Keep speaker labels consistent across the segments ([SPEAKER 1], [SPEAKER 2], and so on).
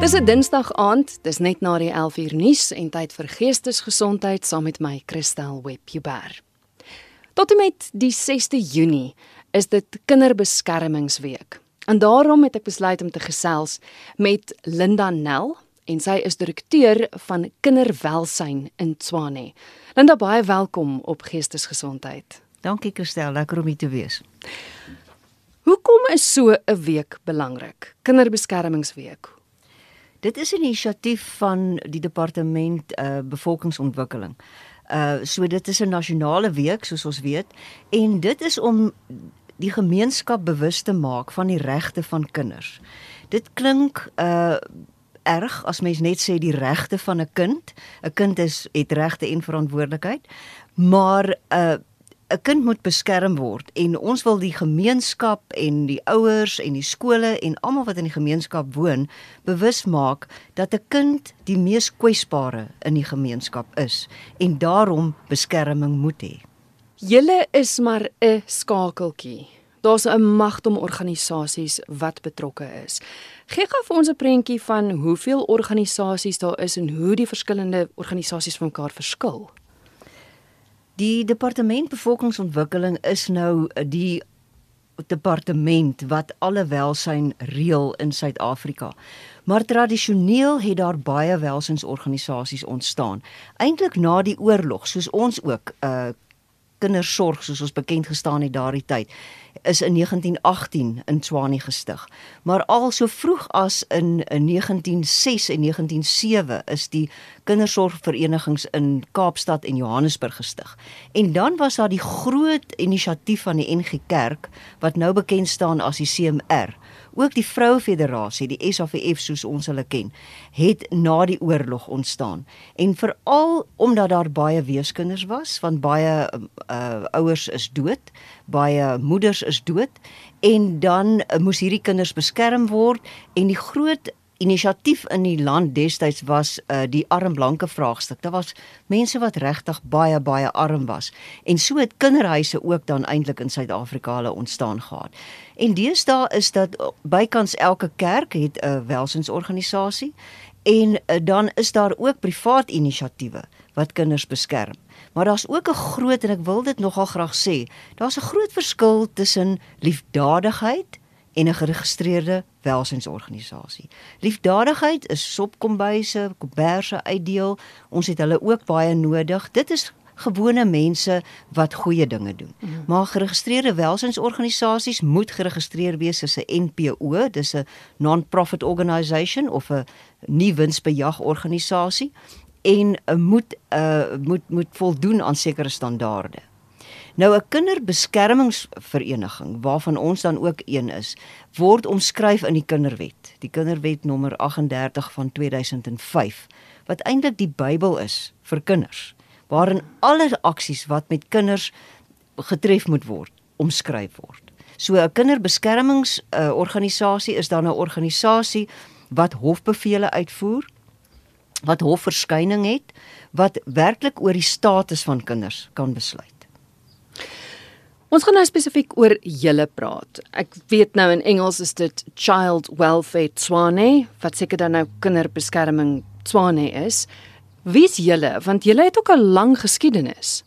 [SPEAKER 1] Dis 'n Dinsdag aand, dis net na die 11uur nuus en tyd vir geestesgesondheid saam met my Christel Webber. Tot en met die 6de Junie is dit Kinderbeskermingsweek. En daarom het ek besluit om te gesels met Linda Nel en sy is direkteur van kinderwelsyn in Tswane. Linda, baie welkom op Geestesgesondheid.
[SPEAKER 2] Dankie Christel, lekker om hier te wees.
[SPEAKER 1] Hoekom is so 'n week belangrik? Kinderbeskermingsweek.
[SPEAKER 2] Dit is 'n inisiatief van die departement uh bevolkingsontwikkeling. Uh so dit is 'n nasionale week soos ons weet en dit is om die gemeenskap bewus te maak van die regte van kinders. Dit klink uh erg as mens net sê die regte van 'n kind. 'n Kind is het regte en verantwoordelikheid, maar uh, 'n kind moet beskerm word en ons wil die gemeenskap en die ouers en die skole en almal wat in die gemeenskap woon bewus maak dat 'n kind die mees kwesbare in die gemeenskap is en daarom beskerming moet hê.
[SPEAKER 1] Julle is maar 'n skakeltjie. Daar's 'n magdom organisasies wat betrokke is. Gee gou vir ons 'n prentjie van hoeveel organisasies daar is en hoe die verskillende organisasies van mekaar verskil.
[SPEAKER 2] Die departement bevolkingsontwikkeling is nou die departement wat alle welsyn reël in Suid-Afrika. Maar tradisioneel het daar baie welsynsorganisasies ontstaan. Eintlik na die oorlog, soos ons ook uh, kindersorg soos ons bekend gestaan het daardie tyd is in 1918 in Tshwane gestig. Maar al so vroeg as in, in 1906 en 1907 is die kindersorgverenigings in Kaapstad en Johannesburg gestig. En dan was daar die groot inisiatief van die NG Kerk wat nou bekend staan as die CMR ook die Vroue Federasie, die SAFF soos ons hulle ken, het na die oorlog ontstaan. En veral omdat daar baie weeskinders was, want baie uh ouers is dood, baie moeders is dood en dan uh, moes hierdie kinders beskerm word en die groot inisiatief in die land destyds was uh, die arm blanke vraagstuk. Daar was mense wat regtig baie baie arm was en so het kinderhuise ook dan eintlik in Suid-Afrika hulle ontstaan gehad. En deesdae is dat bykans elke kerk het 'n uh, welsynsorganisasie en uh, dan is daar ook privaat inisiatiewe wat kinders beskerm. Maar daar's ook 'n groot en ek wil dit nogal graag sê, daar's 'n groot verskil tussen liefdadigheid en 'n geregistreerde welsynsorganisasie. Liefdadigheid is sopkombuise, komberse uitdeel. Ons het hulle ook baie nodig. Dit is gewone mense wat goeie dinge doen. Mm. Maar geregistreerde welsynsorganisasies moet geregistreer wees as 'n NPO, dis 'n non-profit organisation of 'n nie winsbejag organisasie en uh, moet uh, moet moet voldoen aan sekere standaarde. Nou 'n kinderbeskermingsvereniging waarvan ons dan ook een is, word omskryf in die Kinderwet, die Kinderwet nommer 38 van 2005, wat eintlik die Bybel is vir kinders, waarin alle aksies wat met kinders getref moet word, omskryf word. So 'n kinderbeskermingsorganisasie uh, is dan 'n organisasie wat hofbevele uitvoer, wat hofverskyning het, wat werklik oor die status van kinders kan besluit.
[SPEAKER 1] Ons gaan nou spesifiek oor julle praat. Ek weet nou in Engels is dit Child Welfare Tswane, wat seker dan nou kinderbeskerming Tswane is. Wie is julle? Want julle het ook 'n lang geskiedenis.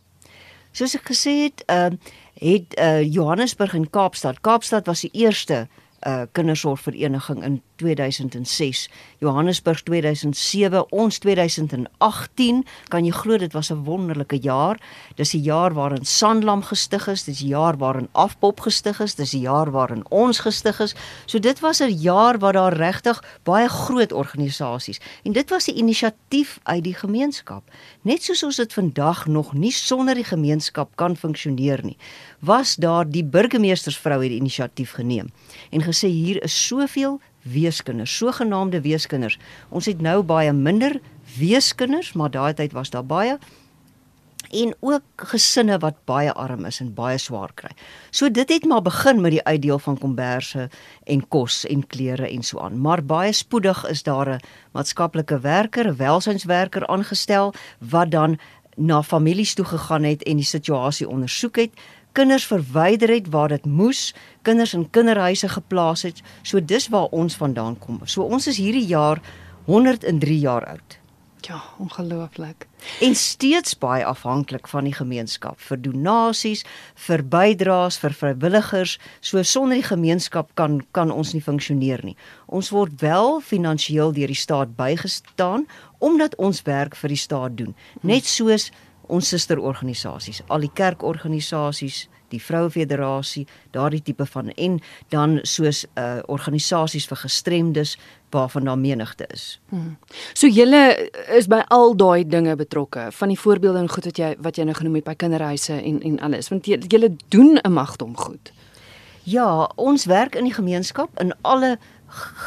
[SPEAKER 2] Soos ek gesê het, uh, het uh, Johannesburg en Kaapstad. Kaapstad was die eerste uh, kindersorgvereniging in 2006, Johannesburg 2007, ons 2018. Kan jy glo dit was 'n wonderlike jaar. Dis die jaar waarin Sanlam gestig is, dis die jaar waarin Afpop gestig is, dis die jaar waarin ons gestig is. So dit was 'n jaar waar daar regtig baie groot organisasies en dit was 'n inisiatief uit die gemeenskap. Net soos ons dit vandag nog nie sonder die gemeenskap kan funksioneer nie, was daar die burgemeestersvrou het die inisiatief geneem en gesê hier is soveel weeskinders, sogenaamde weeskinders. Ons het nou baie minder weeskinders, maar daai tyd was daar baie en ook gesinne wat baie arm is en baie swaar kry. So dit het maar begin met die uitdeel van komberse en kos en klere en so aan. Maar baie spoedig is daar 'n maatskaplike werker, 'n welsynswerker aangestel wat dan na families toe gegaan het en die situasie ondersoek het kinders verwyder het waar dit moes, kinders in kinderhuise geplaas het. So dis waar ons vandaan kom. So ons is hierdie jaar 103 jaar oud.
[SPEAKER 1] Ja, ongelooflik.
[SPEAKER 2] En steeds baie afhanklik van die gemeenskap vir donasies, vir bydraes, vir vrywilligers. So sonder die gemeenskap kan kan ons nie funksioneer nie. Ons word wel finansiëel deur die staat bygestaan omdat ons werk vir die staat doen. Net soos ons susterorganisasies, al die kerkorganisasies, die Vrouefederasie, daardie tipe van en dan soos uh organisasies vir gestremdes waarvan daar menigte is. Hmm.
[SPEAKER 1] So julle is by al daai dinge betrokke, van die voorbeelde en goed wat jy wat jy nou genoem het by kinderhuise en en alles, want julle doen 'n magdom goed.
[SPEAKER 2] Ja, ons werk in die gemeenskap in alle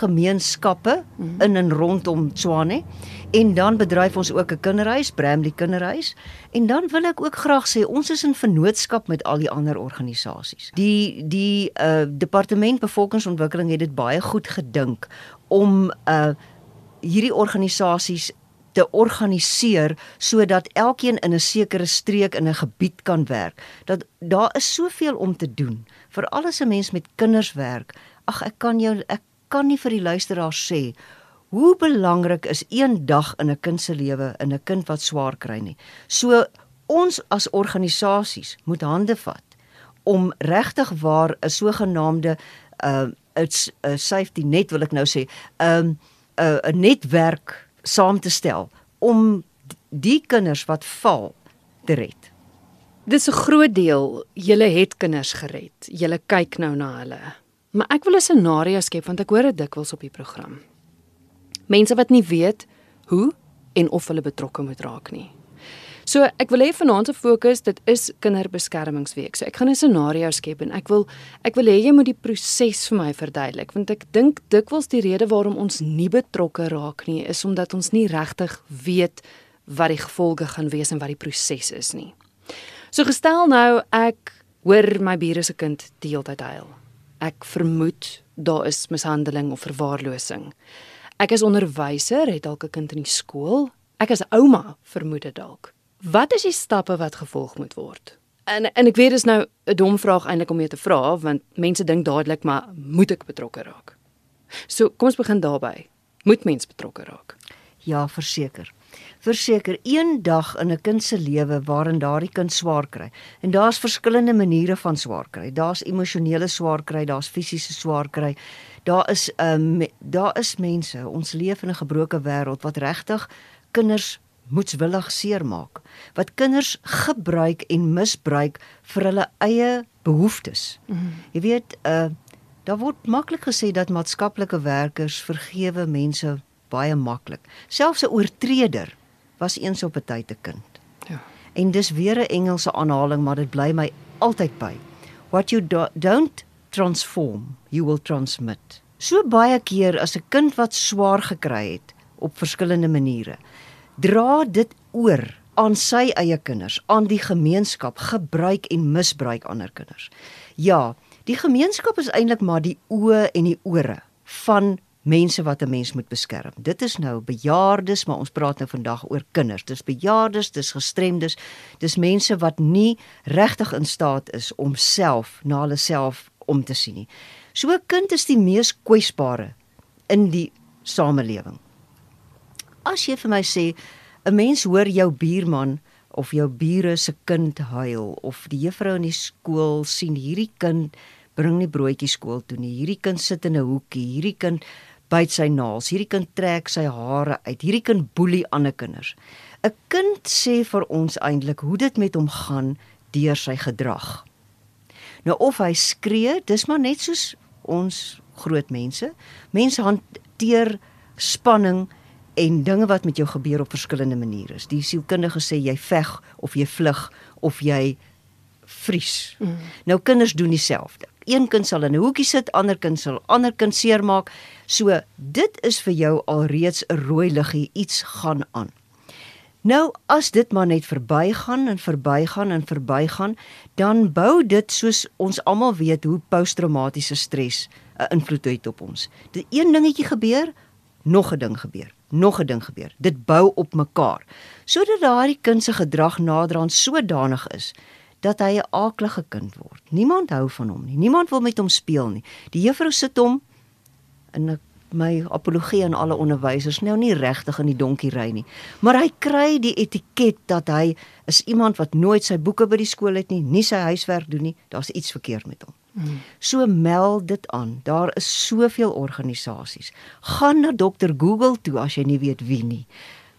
[SPEAKER 2] gemeenskappe mm -hmm. in en rondom Tshwane en dan bedryf ons ook 'n kinderhuis, Bramley Kinderhuis en dan wil ek ook graag sê ons is in vennootskap met al die ander organisasies. Die die uh departement bevolkingsontwikkeling het dit baie goed gedink om uh hierdie organisasies te organiseer sodat elkeen in 'n sekere streek in 'n gebied kan werk. Dat daar is soveel om te doen. Veral as 'n mens met kinders werk. Ag ek kan jou ek kan nie vir die luisteraars sê hoe belangrik is een dag in 'n kind se lewe in 'n kind wat swaar kry nie. So ons as organisasies moet hande vat om regtig waar 'n sogenaamde uh 'n safety net wil ek nou sê, 'n um, 'n 'n netwerk saam te stel om die kinders wat val te red.
[SPEAKER 1] Dis 'n groot deel. Julle het kinders gered. Julle kyk nou na hulle. Maar ek wil 'n scenario skep want ek hoor dit dikwels op die program. Mense wat nie weet hoe en of hulle betrokke moet raak nie. So ek wil hê vanaand se fokus dit is kinderbeskermingsweek. So ek gaan 'n scenario skep en ek wil ek wil hê jy moet die proses vir my verduidelik want ek dink dikwels die rede waarom ons nie betrokke raak nie is omdat ons nie regtig weet wat die gevolge gaan wees en wat die proses is nie. So gestel nou ek hoor my bure se kind die hele tyd huil ek vermoed daar is mishandeling of verwaarlosing. Ek is onderwyser, het dalk 'n kind in die skool. Ek is ouma, vermoed dit dalk. Wat is die stappe wat gevolg moet word? En en ek weet dis nou 'n dom vraag eintlik om jou te vra want mense dink dadelik maar moet ek betrokke raak. So kom ons begin daarby. Moet mens betrokke raak?
[SPEAKER 2] Ja, verseker verseker een dag in 'n kind se lewe waarin daardie kind swaar kry. En daar's verskillende maniere van swaar kry. Daar's emosionele swaar kry, daar's fisiese swaar kry. Daar is 'n um, ehm, daar is mense, ons leef in 'n gebroke wêreld wat regtig kinders moetswillig seermaak. Wat kinders gebruik en misbruik vir hulle eie behoeftes. Mm -hmm. Jy weet, uh daar word maklik gesê dat maatskaplike werkers vergewe mense baie maklik. Selfs 'n oortreder was eens op 'n tyd 'n kind. Ja. En dis weer 'n Engelse aanhaling, maar dit bly my altyd by. What you do, don't transform, you will transmit. So baie keer as 'n kind wat swaar gekry het op verskillende maniere, dra dit oor aan sy eie kinders, aan die gemeenskap, gebruik en misbruik ander kinders. Ja, die gemeenskap is eintlik maar die oë en die ore van mense wat 'n mens moet beskerm. Dit is nou bejaardes, maar ons praat nou vandag oor kinders. Dis bejaardes, dis gestremdes, dis mense wat nie regtig in staat is om self na hulle self om te sien nie. So 'n kind is die mees kwesbare in die samelewing. As jy vir my sê 'n mens hoor jou buurman of jou bure se kind huil of die juffrou in die skool sien hierdie kind bring nie broodjies skool toe nie. Hierdie kind sit in 'n hoekie. Hierdie kind byt sy naels. Hierdie kind trek sy hare uit. Hierdie kind boelie ander kinders. 'n Kind sê vir ons eintlik hoe dit met hom gaan deur sy gedrag. Nou of hy skree, dis maar net soos ons groot mense. Mense hanteer spanning en dinge wat met jou gebeur op verskillende maniere. Die sielkundige sê jy veg of jy vlug of jy vries. Mm. Nou kinders doen dieselfde. Een kind sal in 'n hoekie sit, ander kind sal ander kind seermaak. So dit is vir jou alreeds 'n rooi liggie, iets gaan aan. Nou as dit maar net verbygaan en verbygaan en verbygaan, dan bou dit soos ons almal weet hoe posttraumatiese stres 'n invloed het op ons. Dit een dingetjie gebeur, nog 'n ding gebeur, nog 'n ding gebeur. Dit bou op mekaar sodat daardie kind se gedrag naderhand sodanig is dat hy 'n aaklige kind word. Niemand hou van hom nie. Niemand wil met hom speel nie. Die juffrou sit hom in 'n my apologie aan alle onderwysers nou nie regtig in die donkie ry nie. Maar hy kry die etiket dat hy is iemand wat nooit sy boeke by die skool het nie, nie sy huiswerk doen nie. Daar's iets verkeerd met hom. Hmm. So meld dit aan. Daar is soveel organisasies. Gaan na Dr Google toe as jy nie weet wie nie.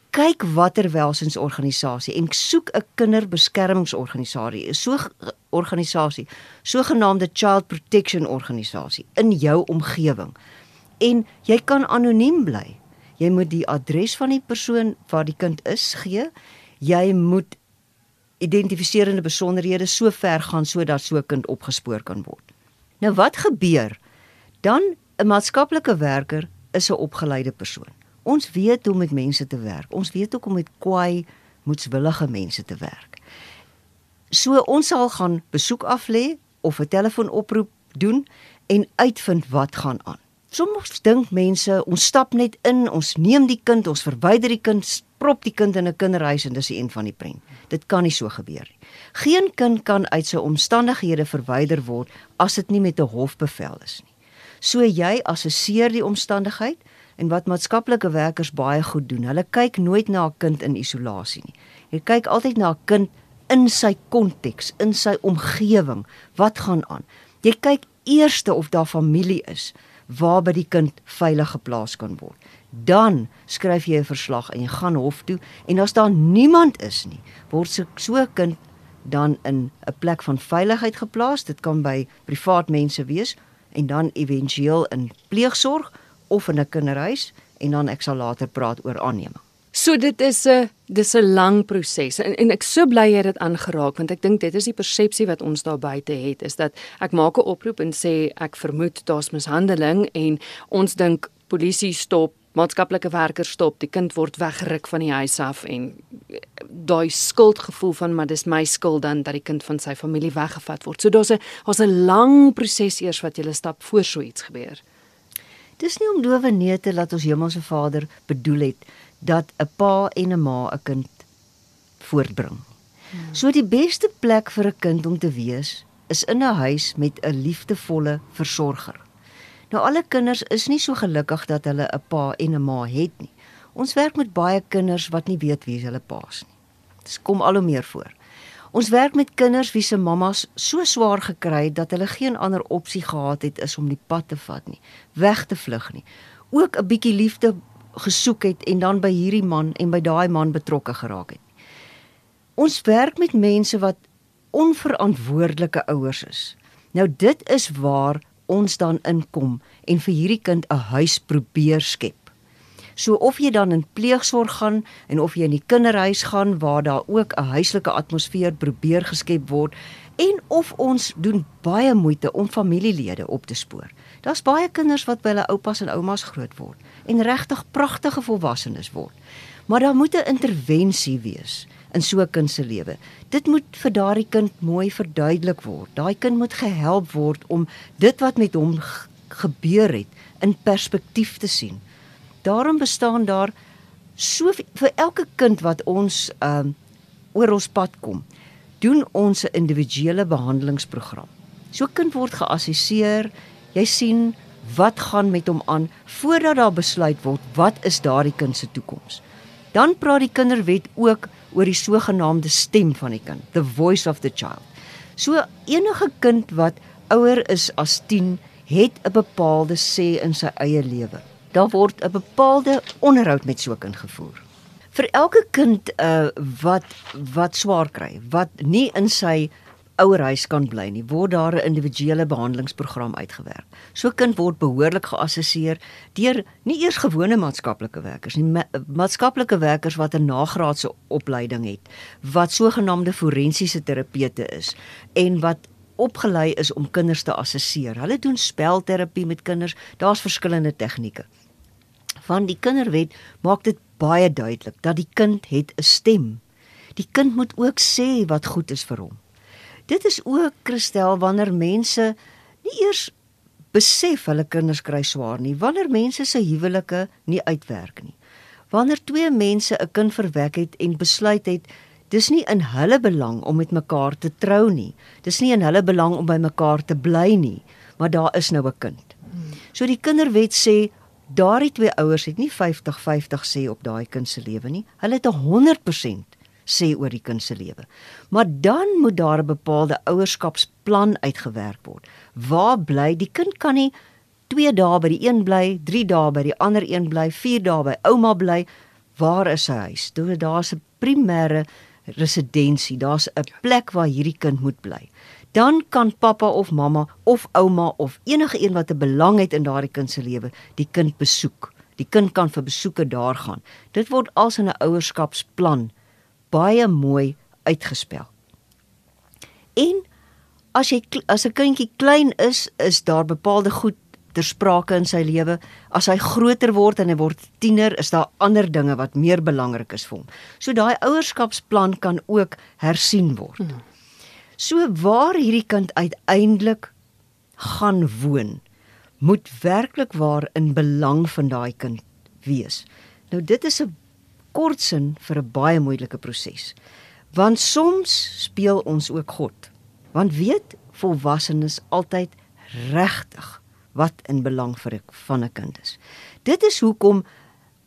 [SPEAKER 2] Kyk watter welsinsorganisasie en soek 'n kinderbeskermingsorganisasie. So organisasie, sogenaamde Child Protection organisasie in jou omgewing en jy kan anoniem bly. Jy moet die adres van die persoon waar die kind is gee. Jy moet identifiserende besonderhede so ver gaan sodat so 'n kind opgespoor kan word. Nou wat gebeur? Dan 'n maatskaplike werker is 'n opgeleide persoon. Ons weet hoe om met mense te werk. Ons weet ook om met kwaai, moedswillige mense te werk. So ons sal gaan besoek af lê of 'n telefoonoproep doen en uitvind wat gaan aan. Soms dink mense, ons stap net in, ons neem die kind, ons verwyder die kind, prop die kind in 'n kinderhuis en dis die een van die prent. Dit kan nie so gebeur nie. Geen kind kan uit sy omstandighede verwyder word as dit nie met 'n hofbevel is nie. So jy assesseer die omstandigheid en wat maatskaplike werkers baie goed doen, hulle kyk nooit na 'n kind in isolasie nie. Jy kyk altyd na 'n kind in sy konteks, in sy omgewing. Wat gaan aan? Jy kyk eers of daar familie is waar by die kind veilig geplaas kan word. Dan skryf jy 'n verslag en jy gaan hof toe en as daar niemand is nie, word so 'n kind dan in 'n plek van veiligheid geplaas. Dit kan by privaat mense wees en dan éventueel in pleegsorg of in 'n kinderhuis en dan ek sal later praat oor aanneming.
[SPEAKER 1] So dit is 'n dis 'n lang proses en en ek so bly jy het dit aangeraak want ek dink dit is die persepsie wat ons daar buite het is dat ek maak 'n oproep en sê ek vermoed daar's mishandeling en ons dink polisie stop maatskaplike werkers stop die kind word weggeruk van die huis af en daai skuldgevoel van maar dis my skuld dan dat die kind van sy familie weggevat word. So daar's 'n daar's 'n lang proses eers wat jy stap voor so iets gebeur.
[SPEAKER 2] Dis nie om dowe neete laat ons Hemelse Vader bedoel het dat 'n pa en 'n ma 'n kind voortbring. Hmm. So die beste plek vir 'n kind om te wees is in 'n huis met 'n liefdevolle versorger. Nou alle kinders is nie so gelukkig dat hulle 'n pa en 'n ma het nie. Ons werk met baie kinders wat nie weet wie hulle pa's nie. Dit kom al hoe meer voor. Ons werk met kinders wie se mammas so swaar gekry het dat hulle geen ander opsie gehad het is om die pad te vat nie, weg te vlug nie. Ook 'n bietjie liefde gesoek het en dan by hierdie man en by daai man betrokke geraak het. Ons werk met mense wat onverantwoordelike ouers is. Nou dit is waar ons dan inkom en vir hierdie kind 'n huis probeer skep. So of jy dan in pleegsorg gaan en of jy in die kinderhuis gaan waar daar ook 'n huislike atmosfeer probeer geskep word en of ons doen baie moeite om familielede op te spoor. Daar's baie kinders wat by hulle oupas en oumas groot word en regtig pragtige volwassenes word. Maar daar moet 'n intervensie wees in so 'n kind se lewe. Dit moet vir daardie kind mooi verduidelik word. Daai kind moet gehelp word om dit wat met hom gebeur het in perspektief te sien. Daarom bestaan daar so vir elke kind wat ons ehm um, oor ons pad kom, doen ons 'n individuele behandelingsprogram. So kind word geassesseer, jy sien wat gaan met hom aan voordat daar besluit word wat is daardie kind se toekoms. Dan praat die kinderwet ook oor die sogenaamde stem van die kind, the voice of the child. So enige kind wat ouer is as 10 het 'n bepaalde sê in sy eie lewe. Daar word 'n bepaalde onderhoud met so 'n kind gevoer. Vir elke kind uh wat wat swaar kry, wat nie in sy ouerhuis kan bly nie, word daar 'n individuele behandelingsprogram uitgewerk. So 'n kind word behoorlik geassesseer deur nie eers gewone maatskaplike werkers nie, ma maatskaplike werkers wat 'n nagraadse opleiding het, wat sogenaamde forensiese terapeute is en wat opgelei is om kinders te assesseer. Hulle doen spelterapie met kinders. Daar's verskillende tegnieke. Van die kinderwet maak dit baie duidelik dat die kind het 'n stem. Die kind moet ook sê wat goed is vir hom. Dit is ook Christel wanneer mense nie eers besef hulle kinders kry swaar nie, wanneer mense se huwelike nie uitwerk nie. Wanneer twee mense 'n kind verwek het en besluit het dis nie in hulle belang om met mekaar te trou nie. Dis nie in hulle belang om by mekaar te bly nie, maar daar is nou 'n kind. So die kinderwet sê Daardie twee ouers het nie 50-50 sê op daai kind se lewe nie. Hulle het 100% sê oor die kind se lewe. Maar dan moet daar 'n bepaalde ouerskapsplan uitgewerk word. Waar bly die kind kan nie 2 dae by die een bly, 3 dae by die ander een bly, 4 dae by ouma bly. Waar is sy huis? Toe daar's 'n primêre residensie, daar's 'n plek waar hierdie kind moet bly dan kan pappa of mamma of ouma of enige een wat 'n belang het in daardie kind se lewe die kind besoek. Die kind kan vir besoeke daar gaan. Dit word als in 'n ouerskapsplan baie mooi uitgespel. En as jy as 'n kindjie klein is, is daar bepaalde goed ter sprake in sy lewe. As hy groter word en hy word tiener, is daar ander dinge wat meer belangrik is vir hom. So daai ouerskapsplan kan ook hersien word. Hmm. So waar hierdie kind uiteindelik gaan woon, moet werklik waar in belang van daai kind wees. Nou dit is 'n kortsin vir 'n baie moeilike proses. Want soms speel ons ook God. Want weet volwassenes altyd regtig wat in belang vir 'n van 'n kind is. Dit is hoekom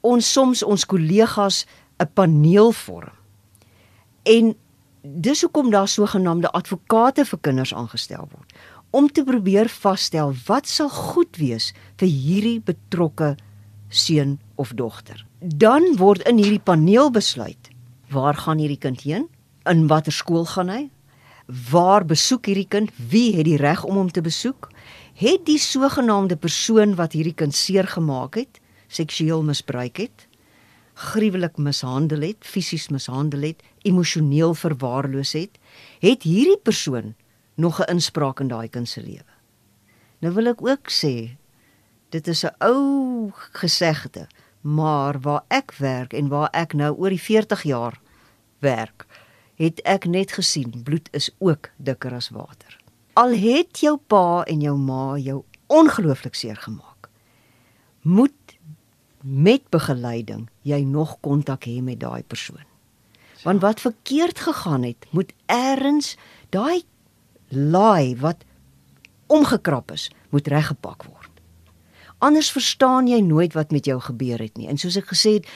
[SPEAKER 2] ons soms ons kollegas 'n paneel vorm. En dis hoekom daar sogenaamde advokate vir kinders aangestel word om te probeer vasstel wat sal goed wees vir hierdie betrokke seun of dogter. Dan word in hierdie paneel besluit waar gaan hierdie kind heen? In watter skool gaan hy? Waar besoek hierdie kind? Wie het die reg om hom te besoek? Het die sogenaamde persoon wat hierdie kind seer gemaak het, seksueel misbruik het, gruwelik mishandel het, fisies mishandel het, emosioneel verwaarloos het, het hierdie persoon nog 'n inspraak in daai kind se lewe. Nou wil ek ook sê dit is 'n ou gesegde, maar waar ek werk en waar ek nou oor die 40 jaar werk, het ek net gesien bloed is ook dikker as water. Al het jou pa en jou ma jou ongelooflik seer gemaak, moet met begeleiding jy nog kontak hê met daai persoon. Want wat verkeerd gegaan het, moet eers daai laai wat omgekrap is, moet reggepak word. Anders verstaan jy nooit wat met jou gebeur het nie. En soos ek gesê het,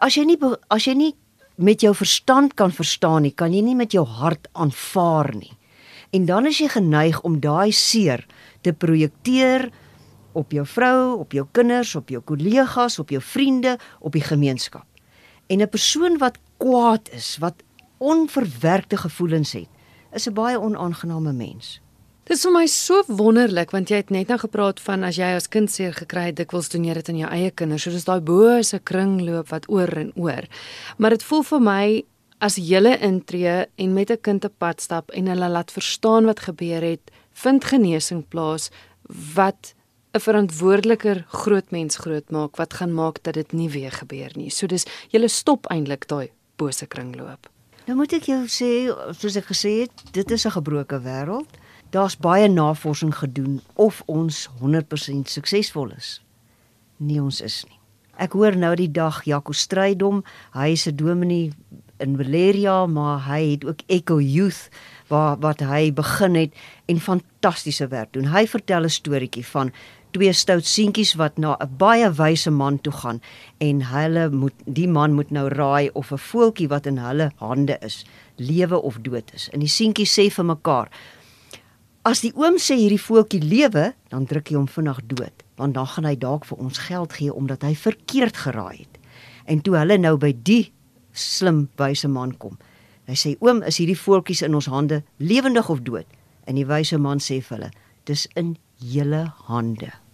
[SPEAKER 2] as jy nie as jy nie met jou verstand kan verstaan nie, kan jy nie met jou hart aanvaar nie. En dan is jy geneig om daai seer te projekteer op jou vrou, op jou kinders, op jou kollegas, op jou vriende, op die gemeenskap. En 'n persoon wat kwaad is, wat onverwerkte gevoelens het, is 'n baie onaangename mens.
[SPEAKER 1] Dit is vir my so wonderlik want jy het net nou gepraat van as jy as kind seer gekry het, dikwels doen jy dit aan jou eie kinders. So dis daai bose kringloop wat oor en oor. Maar dit voel vir my as jy intree en met 'n kind op pad stap en hulle laat verstaan wat gebeur het, vind genesing plaas wat 'n verantwoordeliker groot mens groot maak wat gaan maak dat dit nie weer gebeur nie. So dis jy stop eintlik daai bose kringloop.
[SPEAKER 2] Nou moet ek jou sê, soos ek gesê het, dit is 'n gebroke wêreld. Daar's baie navorsing gedoen of ons 100% suksesvol is. Nie ons is nie. Ek hoor nou die dag Jaco Strydom, hy is 'n dominee in Valeria, maar hy het ook Echo Youth waar wat hy begin het en fantastiese werk doen. Hy vertel 'n storieetjie van twee stout seentjies wat na 'n baie wyse man toe gaan en hulle moet die man moet nou raai of 'n voeltjie wat in hulle hande is, lewe of dood is. En die seentjies sê vir mekaar: As die oom sê hierdie voeltjie lewe, dan druk hy hom vinnig dood, want dan gaan hy dalk vir ons geld gee omdat hy verkeerd geraai het. En toe hulle nou by die slim wyse man kom, hy sê: "Oom, is hierdie voeltjies in ons hande lewendig of dood?" En die wyse man sê vir hulle: "Dis in julle hande."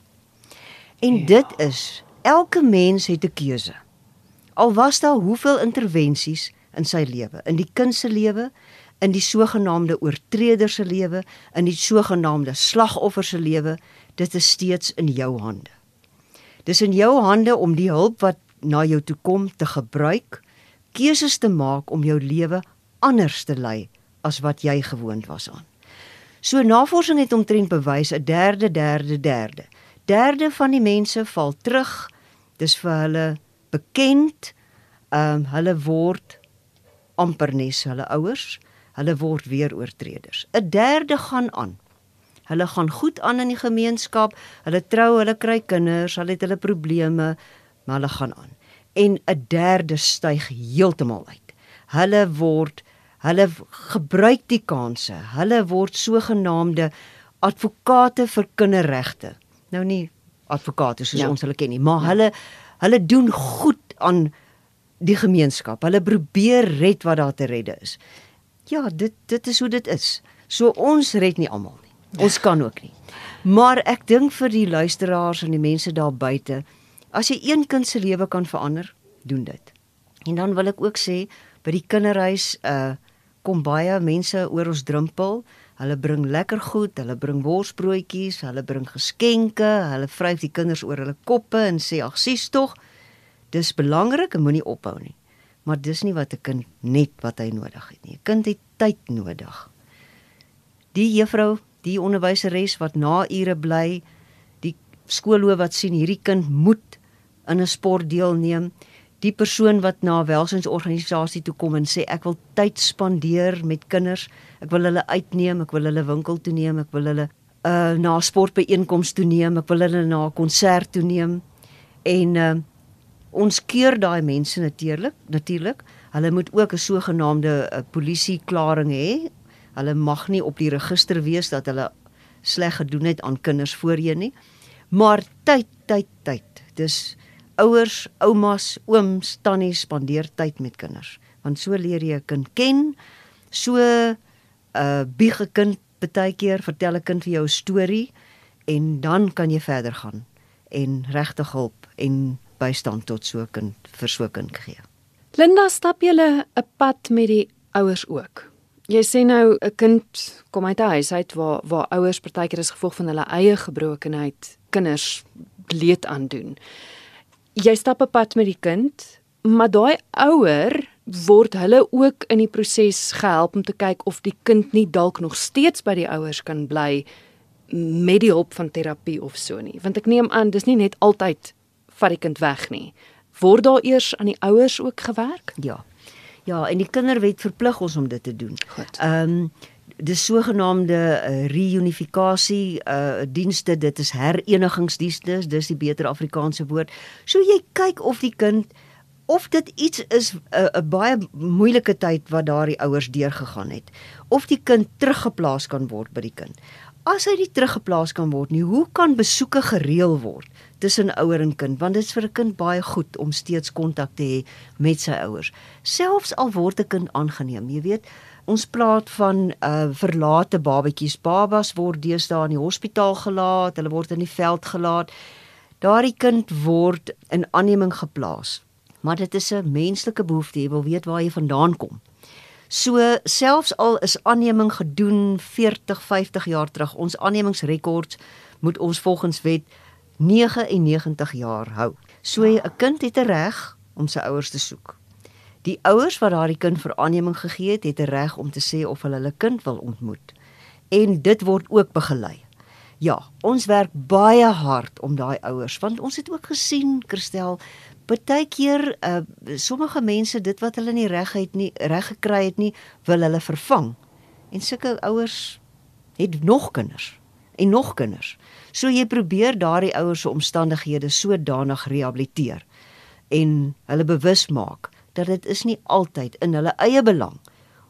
[SPEAKER 2] En ja. dit is elke mens het 'n keuse. Al was daar hoeveel intervensies in sy lewe, in die kind se lewe, in die sogenaamde oortreder se lewe, in die sogenaamde slagoffer se lewe, dit is steeds in jou hande. Dis in jou hande om die hulp wat na jou toe kom te gebruik, keuses te maak om jou lewe anders te lei as wat jy gewoond was aan. So navorsing het omtrent bewys 'n derde derde derde derde van die mense val terug. Dis vir hulle bekend. Ehm um, hulle word amper nes hulle ouers. Hulle word weer oortreders. 'n Derde gaan aan. Hulle gaan goed aan in die gemeenskap. Hulle trou, hulle kry kinders, hulle het hulle probleme, maar hulle gaan aan. En 'n derde styg heeltemal uit. Hulle word hulle gebruik die kansse. Hulle word sogenaamde advokate vir kinderregte. Nou nie advokate soos ja. ons hulle ken nie, maar ja. hulle hulle doen goed aan die gemeenskap. Hulle probeer red wat daar te redde is. Ja, dit dit is hoe dit is. So ons red nie almal nie. Ons kan ook nie. Maar ek dink vir die luisteraars en die mense daar buite, as jy een kind se lewe kan verander, doen dit. En dan wil ek ook sê by die kinderhuis uh kom baie mense oor ons drempel. Hulle bring lekker goed, hulle bring worsbroodjies, hulle bring geskenke, hulle vryf die kinders oor hulle koppe en sê ag sies tog, dis belangrik en moenie ophou nie. Maar dis nie wat 'n kind net wat hy nodig het nie. 'n Kind het tyd nodig. Die juffrou, die onderwyseres wat na ure bly, die skoolhoof wat sien hierdie kind moet in 'n sport deelneem, die persoon wat na 'n welsynsorganisasie toe kom en sê ek wil tyd spandeer met kinders, ek wil hulle uitneem, ek wil hulle winkel toe neem, ek wil hulle uh na 'n sportbyeenkoms toe neem, ek wil hulle na 'n konsert toe neem. En uh ons keur daai mense natuurlik, natuurlik. Hulle moet ook 'n sogenaamde uh, polisieklaring hê. Hulle mag nie op die register wees dat hulle sleg gedoen het aan kinders voorheen nie. Maar tyd, tyd, tyd. Dis ouers, oumas, ooms, tannies spandeer tyd met kinders. Want so leer jy 'n kind ken. So 'n uh, biege kind baie keer vertel 'n kind vir jou 'n storie en dan kan jy verder gaan en regte hulp en bystand tot so 'n kind vir so 'n kind gee.
[SPEAKER 1] Linda, stap jy 'n pad met die ouers ook? Jy sê nou 'n kind kom uit 'n huis uit waar waar ouers partykeer as gevolg van hulle eie gebrokenheid kinders leed aandoen jy stap 'n pad met die kind, maar daai ouer word hulle ook in die proses gehelp om te kyk of die kind nie dalk nog steeds by die ouers kan bly met die hulp van terapie of so nie. Want ek neem aan dis nie net altyd vat die kind weg nie. Word daar eers aan die ouers ook gewerk?
[SPEAKER 2] Ja. Ja, en die kinderwet verplig ons om dit te doen. Ehm um, dis sogenaamde uh, reunifikasie uh dienste dit is herenigingsdienste dis die beter Afrikaanse woord. So jy kyk of die kind of dit iets is 'n uh, baie moeilike tyd wat daardie ouers deurgegaan het of die kind teruggeplaas kan word by die kind. As hy nie teruggeplaas kan word nie hoe kan besoeke gereël word tussen ouer en kind? Want dit is vir 'n kind baie goed om steeds kontak te hê met sy ouers. Selfs al word 'n kind aangeneem jy weet Ons praat van uh verlate babatjies. Babas word deesdae in die hospitaal gelaat, hulle word in die veld gelaat. Daardie kind word in aanneming geplaas. Maar dit is 'n menslike behoefte, jy wil weet waar jy vandaan kom. So selfs al is aanneming gedoen 40, 50 jaar terug, ons aannemingsrekords moet ons volgens wet 99 jaar hou. So 'n kind het 'n reg om sy ouers te soek. Die ouers wat daardie kind vir aanneming gegee het, het 'n reg om te sê of hulle hulle kind wil ontmoet. En dit word ook begelei. Ja, ons werk baie hard om daai ouers, want ons het ook gesien, Christel, baie keer uh sommige mense dit wat hulle nie reg het nie, reg gekry het nie, wil hulle vervang. En sulke ouers het nog kinders en nog kinders. So jy probeer daardie ouers se omstandighede sodanig rehabiliteer en hulle bewus maak dat dit is nie altyd in hulle eie belang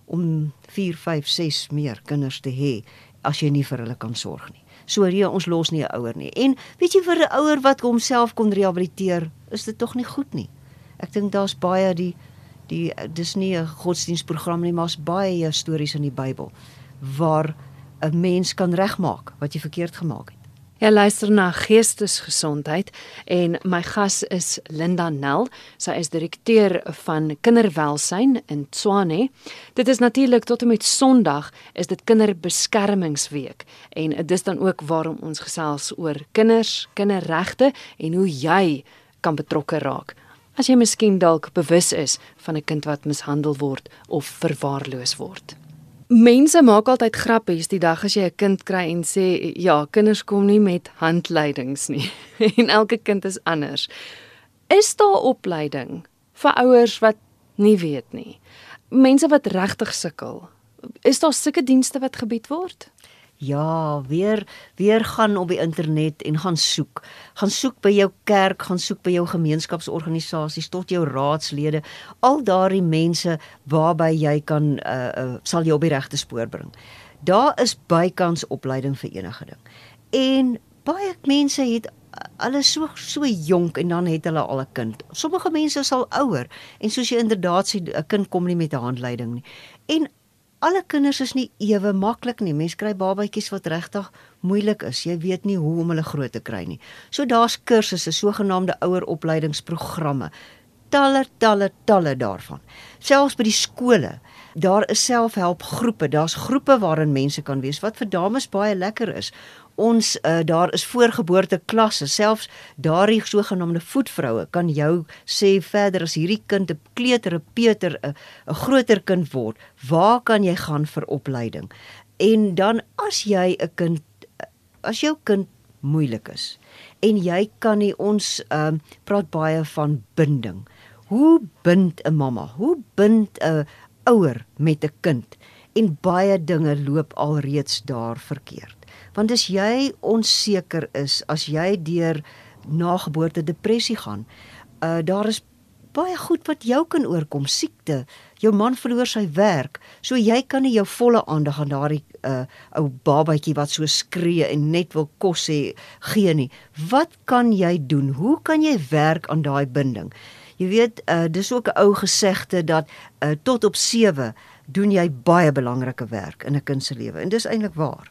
[SPEAKER 2] om 4, 5, 6 meer kinders te hê as jy nie vir hulle kan sorg nie. So hier ons los nie 'n ouer nie. En weet jy vir 'n ouer wat homself kon rehabiliteer, is dit tog nie goed nie. Ek dink daar's baie die die dis nie 'n godsdienstprogram nie, maar's baie stories in die Bybel waar 'n mens kan regmaak wat jy verkeerd gemaak het.
[SPEAKER 1] Jy luister na Geestesgesondheid en my gas is Linda Nel. Sy is direkteur van kinderwelsyn in Tshwane. Dit is natuurlik tot en met Sondag is dit Kinderbeskermingsweek en dis dan ook waarom ons gesels oor kinders, kinderregte en hoe jy kan betrokke raak. As jy miskien dalk bewus is van 'n kind wat mishandel word of verwaarloos word. Mense maak altyd grappies die dag as jy 'n kind kry en sê ja, kinders kom nie met handleidings nie en elke kind is anders. Is daar opleiding vir ouers wat nie weet nie? Mense wat regtig sukkel. Is daar sulke dienste wat gebied word?
[SPEAKER 2] Ja, weer weer gaan op die internet en gaan soek. Gaan soek by jou kerk, gaan soek by jou gemeenskapsorganisasies tot jou raadslede, al daardie mense waarby jy kan uh, uh sal jou op die regte spoor bring. Daar is bykans opleiding vir enige ding. En baie mense het hulle so so jonk en dan het hulle al 'n kind. Sommige mense is al ouer en soos jy inderdaad sê 'n kind kom nie met 'n handleiding nie. En alle kinders is nie ewe maklik nie. Mense kry babatjies wat regtig moeilik is. Jy weet nie hoe om hulle groot te kry nie. So daar's kursusse, sogenaamde oueropleidingsprogramme. Talle, talle, talle daarvan. Selfs by die skole. Daar is selfhelpgroepe. Daar's groepe waarin mense kan wees wat vir dames baie lekker is ons uh, daar is voorgeboorte klasse selfs daardie sogenaamde voetvroue kan jou sê verder as hierdie kind 'n kleuter 'n peter 'n groter kind word waar kan jy gaan vir opleiding en dan as jy 'n kind as jou kind moeilik is en jy kan nie ons uh, praat baie van binding hoe bind 'n mamma hoe bind 'n ouer met 'n kind? En baie dinge loop alreeds daar verkeerd. Want as jy onseker is as jy deur nageboorte depressie gaan uh daar is baie goed wat jou kan oorkom. Siekte. Jou man verloor sy werk. So jy kan nie jou volle aandag aan daardie uh ou babatjie wat so skree en net wil kos hê gee nie. Wat kan jy doen? Hoe kan jy werk aan daai binding jy weet uh dis ook 'n ou gesegde dat uh tot op 7 doen jy baie belangrike werk in 'n kind se lewe en dis eintlik waar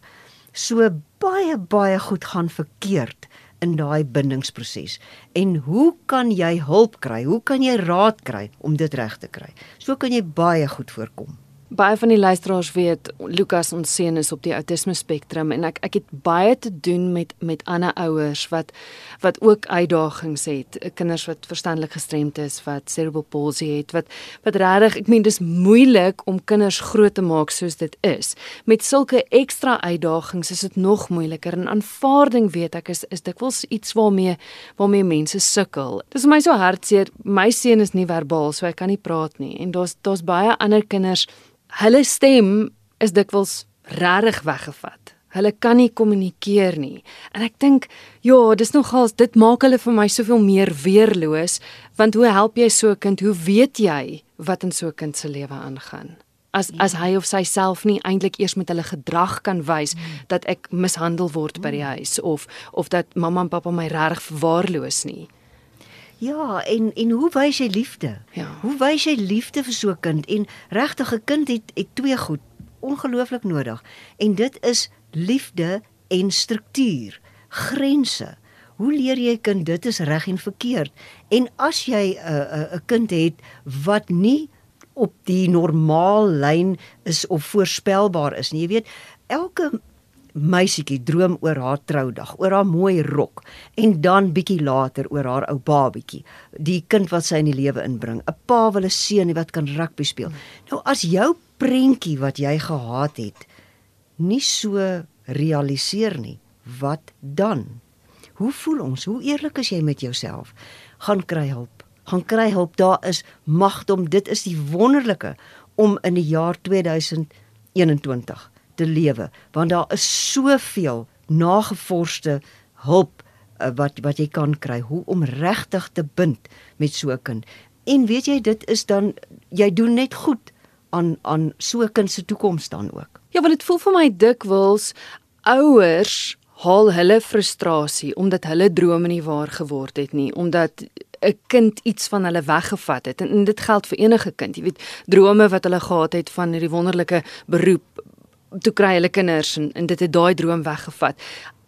[SPEAKER 2] so baie baie goed gaan verkeerd in daai bindingsproses. En hoe kan jy hulp kry? Hoe kan jy raad kry om dit reg te kry? So kan jy baie goed voorkom
[SPEAKER 1] baie van die luisteraars weet Lukas ons seun is op die autisme spektrum en ek ek het baie te doen met met ander ouers wat wat ook uitdagings het, kinders wat verstandelik gestremd is, wat cerebral palsy het, wat wat regtig, ek meen dis moeilik om kinders groot te maak soos dit is. Met sulke ekstra uitdagings is dit nog moeiliker en aanvaarding weet ek is is dikwels iets waarmee waarmee mense sukkel. Dis vir my so hartseer. My seun is nie verbaal, so hy kan nie praat nie en daar's daar's baie ander kinders hulle stem is dikwels regtig weggevat. Hulle kan nie kommunikeer nie. En ek dink, ja, dis nogals dit maak hulle vir my soveel meer weerloos, want hoe help jy so 'n kind? Hoe weet jy wat in so 'n kind se lewe aangaan? As ja. as hy of sy self nie eintlik eers met hulle gedrag kan wys hmm. dat ek mishandel word by die huis of of dat mamma en pappa my regtig verwaarloos nie.
[SPEAKER 2] Ja, en en hoe wys jy liefde? Ja. Hoe wys jy liefde vir so 'n kind? En regtig 'n kind het het twee goed ongelooflik nodig. En dit is liefde en struktuur, grense. Hoe leer jy 'n kind dit is reg en verkeerd? En as jy 'n uh, 'n uh, 'n kind het wat nie op die normaal lyn is of voorspelbaar is nie. Jy weet, elke meisietjie droom oor haar troudag, oor haar mooi rok en dan bietjie later oor haar ou babietjie, die kind wat sy in die lewe inbring. 'n Pa wil 'n seun wat kan rugby speel. Nou as jou prentjie wat jy gehad het nie so realiseer nie, wat dan? Hoe voel ons? Hoe eerlik is jy met jouself? Gaan kry hulp. Gaan kry hulp. Daar is magdom. Dit is die wonderlike om in die jaar 2021 te lewe want daar is soveel nagevorsde hulp uh, wat wat jy kan kry. Hoe om regtig te bind met so 'n kind. En weet jy dit is dan jy doen net goed aan aan so 'n kind se toekoms dan ook.
[SPEAKER 1] Ja want dit voel vir my dikwels ouers haal hulle frustrasie omdat hulle drome nie waar geword het nie omdat 'n kind iets van hulle weggevat het. En, en dit geld vir enige kind. Jy weet drome wat hulle gehad het van hierdie wonderlike beroep toe kry hulle kinders en, en dit het daai droom weggevat.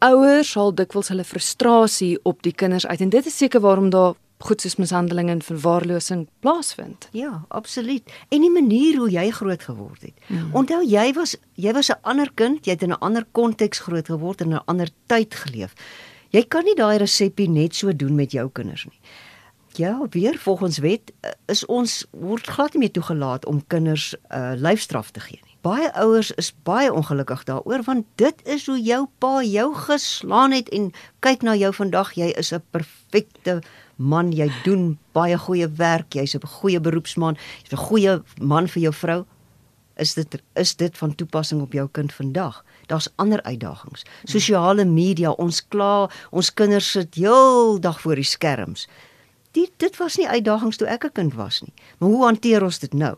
[SPEAKER 1] Ouers sal dikwels hulle frustrasie op die kinders uit en dit is seker waarom daar goed soos mishandeling en verwaarlosing plaasvind.
[SPEAKER 2] Ja, absoluut. En die manier hoe jy groot geword het. Hmm. Onthou jy was jy was 'n ander kind, jy het in 'n ander konteks groot geword en in 'n ander tyd geleef. Jy kan nie daai resepie net so doen met jou kinders nie. Ja, weer volgens wet eh, is ons word glad nie meer toegelaat om kinders 'n uh, lyfstraf te gee nie baie ouers is baie ongelukkig daaroor want dit is hoe jou pa jou geslaan het en kyk na jou vandag jy is 'n perfekte man jy doen baie goeie werk jy's 'n goeie beroepsman jy's 'n goeie man vir jou vrou is dit is dit van toepassing op jou kind vandag Daar's ander uitdagings. Sosiale media, ons kla, ons kinders sit heeldag voor die skerms. Dit dit was nie uitdagings toe ek 'n kind was nie. Maar hoe hanteer ons dit nou?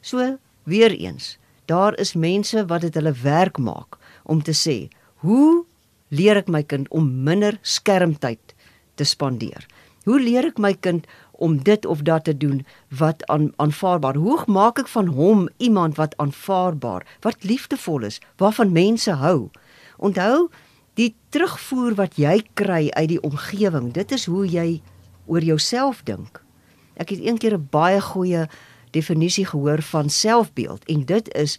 [SPEAKER 2] So weer eens, daar is mense wat dit hulle werk maak om te sê, hoe leer ek my kind om minder skermtyd te spandeer? Hoe leer ek my kind om dit of dat te doen wat aan aanvaarbaar. Hoe maak ek van hom iemand wat aanvaarbaar, wat liefdevol is, waarvan mense hou? Onthou, die terugvoer wat jy kry uit die omgewing, dit is hoe jy oor jouself dink. Ek het eendag 'n baie goeie definisie gehoor van selfbeeld en dit is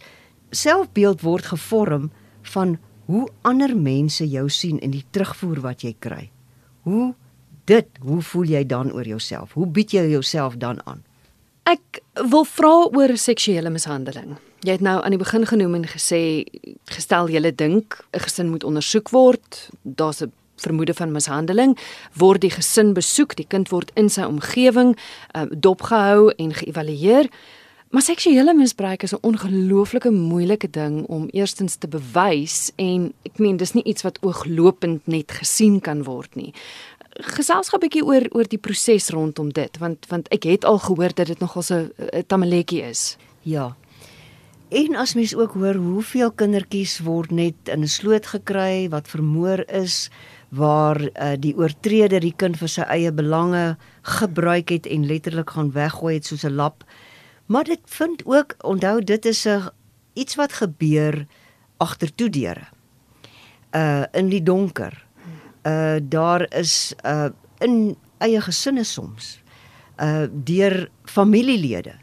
[SPEAKER 2] selfbeeld word gevorm van hoe ander mense jou sien en die terugvoer wat jy kry. Hoe dit, hoe voel jy dan oor jouself? Hoe bied jy jouself dan aan?
[SPEAKER 1] Ek wil vra oor seksuele mishandeling. Jy het nou aan die begin genoem en gesê gestel jy dink 'n gesin moet ondersoek word, daar's 'n vermoede van mishandeling, word die gesin besoek, die kind word in sy omgewing uh, dopgehou en geëvalueer. Maar seksuele misbruik is 'n ongelooflike moeilike ding om eerstens te bewys en ek meen dis nie iets wat ooglopend net gesien kan word nie gesels gou 'n bietjie oor oor die proses rondom dit want want ek het al gehoor dat dit nogal 'n tamaletjie is.
[SPEAKER 2] Ja. En as mens ook hoor hoeveel kindertjies word net in 'n sloot gekry wat vermoor is waar uh, die oortreder die kind vir sy eie belange gebruik het en letterlik gaan weggooi het soos 'n lap. Maar dit vind ook onthou dit is 'n iets wat gebeur agter toe deure. Uh in die donker uh daar is uh in eie gesinne soms uh deur familielede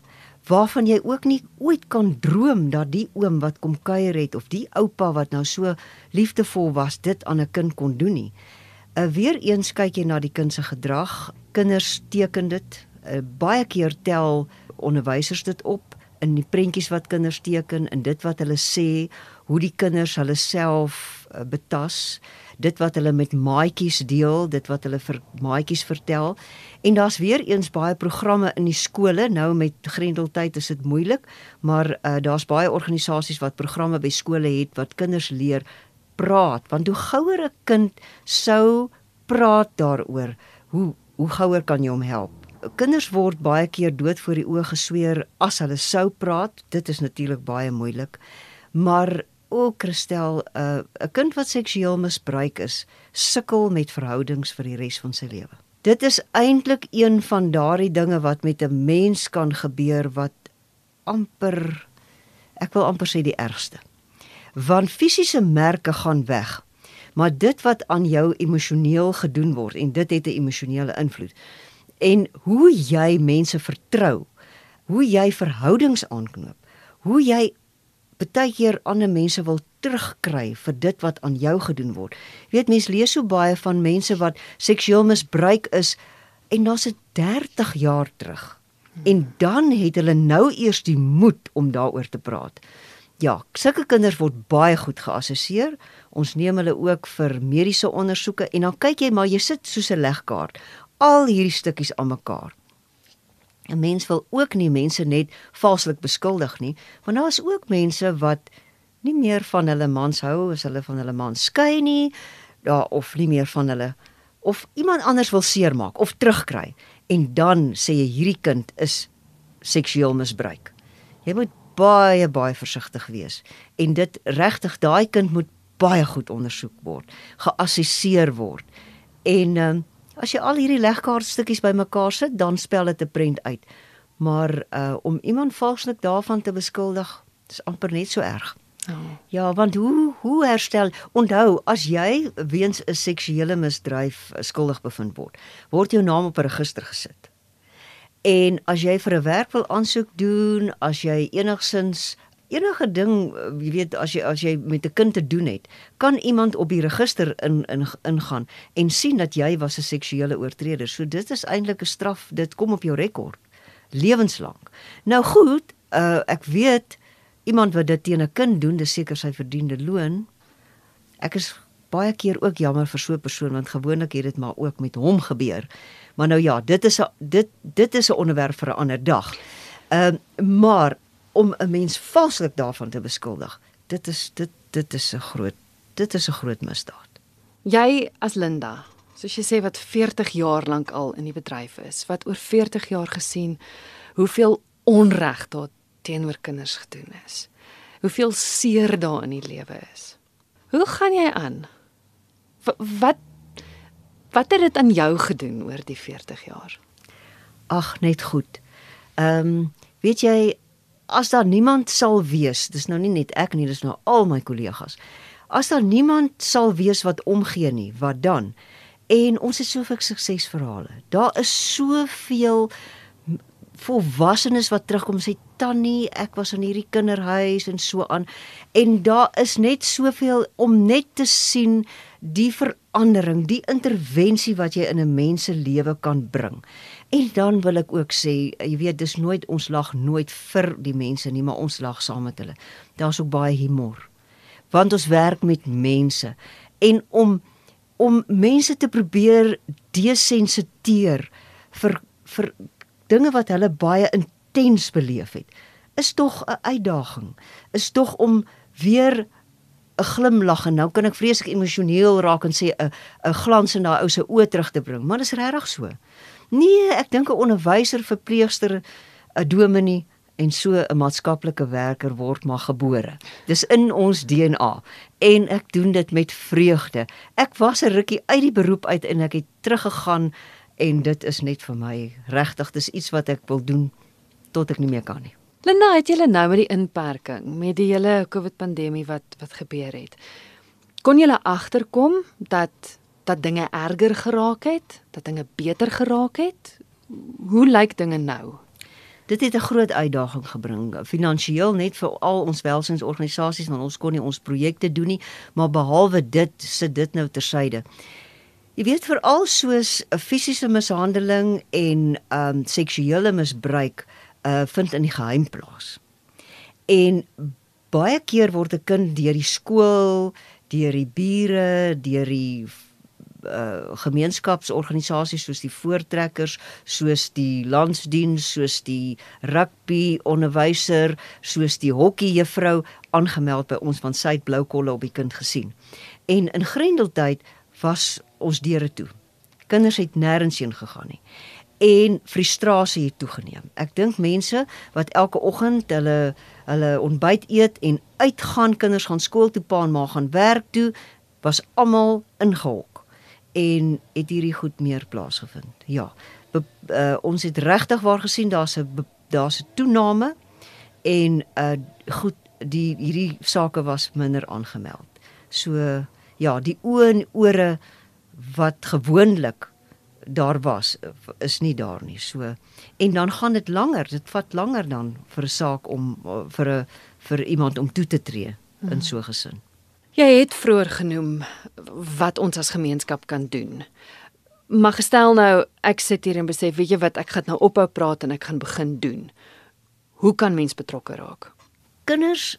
[SPEAKER 2] waarvan jy ook nie ooit kan droom dat die oom wat kom kuier het of die oupa wat nou so liefdevol was dit aan 'n kind kon doen nie. Uh weer eens kyk jy na die kind se gedrag. Kinders teken dit. Uh, baie keer tel onderwysers dit op in die prentjies wat kinders teken en dit wat hulle sê hoe die kinders hulle self uh, betas. Dit wat hulle met maatjies deel, dit wat hulle vir maatjies vertel. En daar's weer eens baie programme in die skole. Nou met Grendeltyd is dit moeilik, maar uh, daar's baie organisasies wat programme by skole het wat kinders leer praat, want hoe gouer 'n kind sou praat daaroor, hoe hoe gouer kan jy hom help? Kinders word baie keer dood voor die oë gesweer as hulle sou praat. Dit is natuurlik baie moeilik. Maar o, Christel, 'n uh, 'n kind wat seksueel misbruik is, sukkel met verhoudings vir die res van sy lewe. Dit is eintlik een van daardie dinge wat met 'n mens kan gebeur wat amper ek wil amper sê die ergste. Want fisiese merke gaan weg, maar dit wat aan jou emosioneel gedoen word en dit het 'n emosionele invloed. En hoe jy mense vertrou, hoe jy verhoudings aanknoop, hoe jy baie keer ander mense wil terugkry vir dit wat aan jou gedoen word. Jy weet mense lees so baie van mense wat seksueel misbruik is en daar's dit 30 jaar terug. En dan het hulle nou eers die moed om daaroor te praat. Ja, sulke kinders word baie goed geassesseer. Ons neem hulle ook vir mediese ondersoeke en dan kyk jy maar jy sit soos 'n legkaart al hierdie stukkies aan mekaar. 'n Mens wil ook nie mense net valslik beskuldig nie, want daar is ook mense wat nie meer van hulle mans hou as hulle van hulle man skei nie, ja of nie meer van hulle of iemand anders wil seermaak of terugkry en dan sê jy hierdie kind is seksueel misbruik. Jy moet baie baie versigtig wees en dit regtig daai kind moet baie goed ondersoek word, geassesseer word. En um, As jy al hierdie legkaartstukkies bymekaar sit, dan spel dit 'n prent uit. Maar uh om iemand valslik daarvan te beskuldig, is amper net so erg. Oh. Ja, want hoe hoe herstel? Onthou, as jy weens 'n seksuele misdryf uh, skuldig bevind word, word jou naam op 'n register gesit. En as jy vir 'n werk wil aansoek doen, as jy enigsins enige ding, eh, jy weet as jy as jy met 'n kind te doen het, kan iemand op die register in in ingaan en sien dat jy was 'n seksuele oortreder. So dit is eintlik 'n straf, dit kom op jou rekord lewenslank. Nou goed, uh, ek weet iemand wat dit teen 'n kind doen, dis seker sy verdiende loon. Ek is baie keer ook jammer vir so 'n persoon want gewoonlik het dit maar ook met hom gebeur. Maar nou ja, dit is 'n dit dit is 'n onderwerp vir 'n ander dag. Ehm uh, maar om 'n mens valslik daarvan te beskuldig. Dit is dit dit is 'n groot dit is 'n groot misdaad.
[SPEAKER 1] Jy as Linda, soos jy sê wat 40 jaar lank al in die bedryf is, wat oor 40 jaar gesien hoeveel onreg daar teenoor kinders gedoen is. Hoeveel seer daar in die lewe is. Hoe gaan jy aan? W wat wat het dit aan jou gedoen oor die 40 jaar?
[SPEAKER 2] Ag, net goed. Ehm, um, weet jy, as daar niemand sal wees, dis nou nie net ek nie, dis nou al my kollegas. As daar niemand sal wees wat omgee nie, wat dan? En ons het soveel suksesverhale. Daar is soveel volwassenes wat terugkom sê tannie, ek was in hierdie kinderhuis en so aan. En daar is net soveel om net te sien die verandering, die intervensie wat jy in 'n mens se lewe kan bring. En dan wil ek ook sê, jy weet, dis nooit ons lag nooit vir die mense nie, maar ons lag saam met hulle. Daar's ook baie humor. Want ons werk met mense en om om mense te probeer desensiteer vir vir dinge wat hulle baie intens beleef het, is tog 'n uitdaging. Is tog om weer 'n glimlag en nou kan ek vreeslik emosioneel raak en sê 'n 'n glans in daai ou se oë terug te bring, maar dit is regtig so. Nee, ek dink 'n onderwyser, verpleegster, 'n dominee en so 'n maatskaplike werker word maar gebore. Dis in ons DNA en ek doen dit met vreugde. Ek was 'n rukkie uit die beroep uit en ek het teruggegaan en dit is net vir my regtig dis iets wat ek wil doen tot ek nie meer kan nie.
[SPEAKER 1] Lena, het julle nou met die inperking, met die hele COVID pandemie wat wat gebeur het. Kon julle agterkom dat dat dinge erger geraak het, dat dinge beter geraak het? Hoe lyk dinge nou?
[SPEAKER 2] Dit het 'n groot uitdaging gebring finansiëel net vir al ons welsynsorganisasies want ons kon nie ons projekte doen nie, maar behalwe dit sit dit nou tersyde. Jy weet veral soos 'n fisiese mishandeling en um seksuele misbruik uh vind in die geheim plaas. En baie keer word 'n kind deur die skool, deur die bure, deur die uh gemeenskapsorganisasies soos die voortrekkers, soos die landsdiens, soos die rugby onderwyser, soos die hokkiejuffrou aangemeld by ons van sy het blou kolle op die kind gesien. En in Grendeltyd was ons deure toe. Kinders het nêrens heen gegaan nie. En frustrasie het toegeneem. Ek dink mense wat elke oggend hulle hulle ontbyt eet en uitgaan, kinders gaan skool toe, pa en ma gaan werk toe, was almal ingehok en het hierdie goed meer plaasgevind. Ja. Be, uh, ons het regtig waar gesien daar's 'n daar's 'n toename en uh goed die hierdie sake was minder aangemeld. So ja, die oë en ore wat gewoonlik daar was is nie daar nie. So en dan gaan dit langer. Dit vat langer dan vir 'n saak om vir 'n vir iemand om toe te tree in mhm. so 'n gesin.
[SPEAKER 1] Jy het vroeër genoem wat ons as gemeenskap kan doen. Maar gestel nou ek sit hier en besef, weet jy wat, ek gaan nou ophou praat en ek gaan begin doen. Hoe kan mens betrokke raak?
[SPEAKER 2] Kinders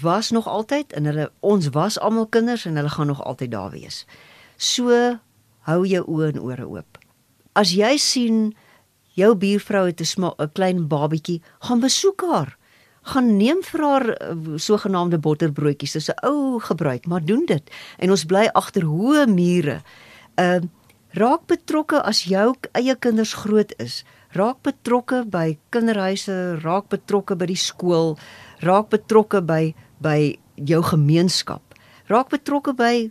[SPEAKER 2] was nog altyd en hulle ons was almal kinders en hulle gaan nog altyd daar wees. So hou jou oë en ore oop. As jy sien jou buurvrou het 'n klein babietjie, gaan besoek haar. Gaan neem vir haar uh, sogenaamde botterbroodjies. Dis 'n ou gebruik, maar doen dit. En ons bly agter hoë mure. Ehm uh, raak betrokke as jou eie kinders groot is. Raak betrokke by kinderhuise, raak betrokke by die skool, raak betrokke by by jou gemeenskap. Raak betrokke by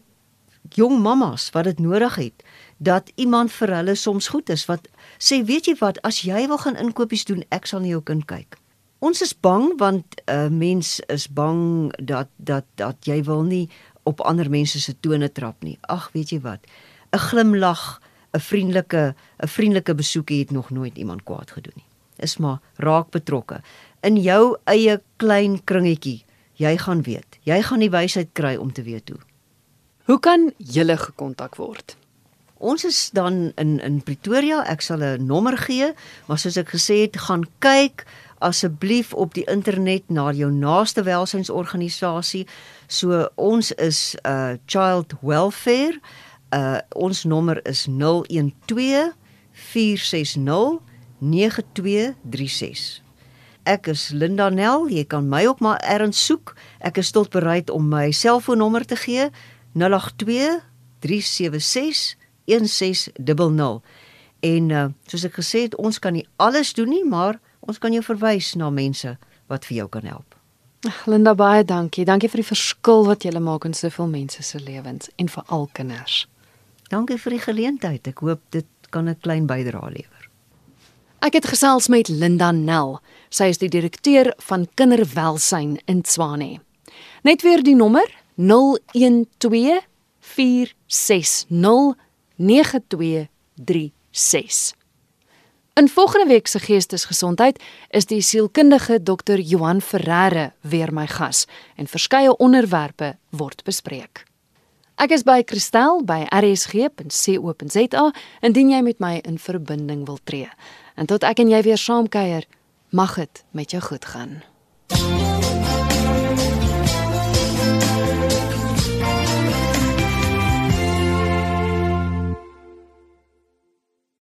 [SPEAKER 2] jong mammas wat dit nodig het dat iemand vir hulle soms goed is wat sê weet jy wat as jy wil gaan inkopies doen ek sal na jou kind kyk. Ons is bang want 'n uh, mens is bang dat dat dat jy wil nie op ander mense se tone trap nie. Ag weet jy wat 'n glimlag 'n vriendelike 'n vriendelike besoekie het nog nooit iemand kwaad gedoen nie. Is maar raak betrokke in jou eie klein kringetjie. Jy gaan weet. Jy gaan die wysheid kry om te weet hoe.
[SPEAKER 1] Hoe kan julle gekontak word?
[SPEAKER 2] Ons is dan in in Pretoria. Ek sal 'n nommer gee, maar soos ek gesê het, gaan kyk asseblief op die internet na jou naaste welsynsorganisasie. So ons is uh, Child Welfare. Uh ons nommer is 012 460 9236. ek is Linda Nel. Jy kan my ook maar erns soek. Ek is tot bereid om my selfoonnommer te gee. 082 376 1600. En uh, soos ek gesê het, ons kan nie alles doen nie, maar ons kan jou verwys na mense wat vir jou kan help.
[SPEAKER 1] Linda baie dankie. Dankie vir die verskil wat jy maak in soveel mense se lewens en vir al kinders.
[SPEAKER 2] Dankie vir die geleentheid. Ek hoop dit kan 'n klein bydrae lewer.
[SPEAKER 1] Ek het gesels met Linda Nel. Sy is die direkteur van kinderwelsyn in Tswane. Net weer die nommer 012 460 9236. In volgende week se geestesgesondheid is die sielkundige Dr. Johan Ferreira weer my gas en verskeie onderwerpe word bespreek. Ek is by Christel by rsg.co.za indien jy met my in verbinding wil tree. En tot ek en jy weer saamkuier, mag dit met jou goed gaan.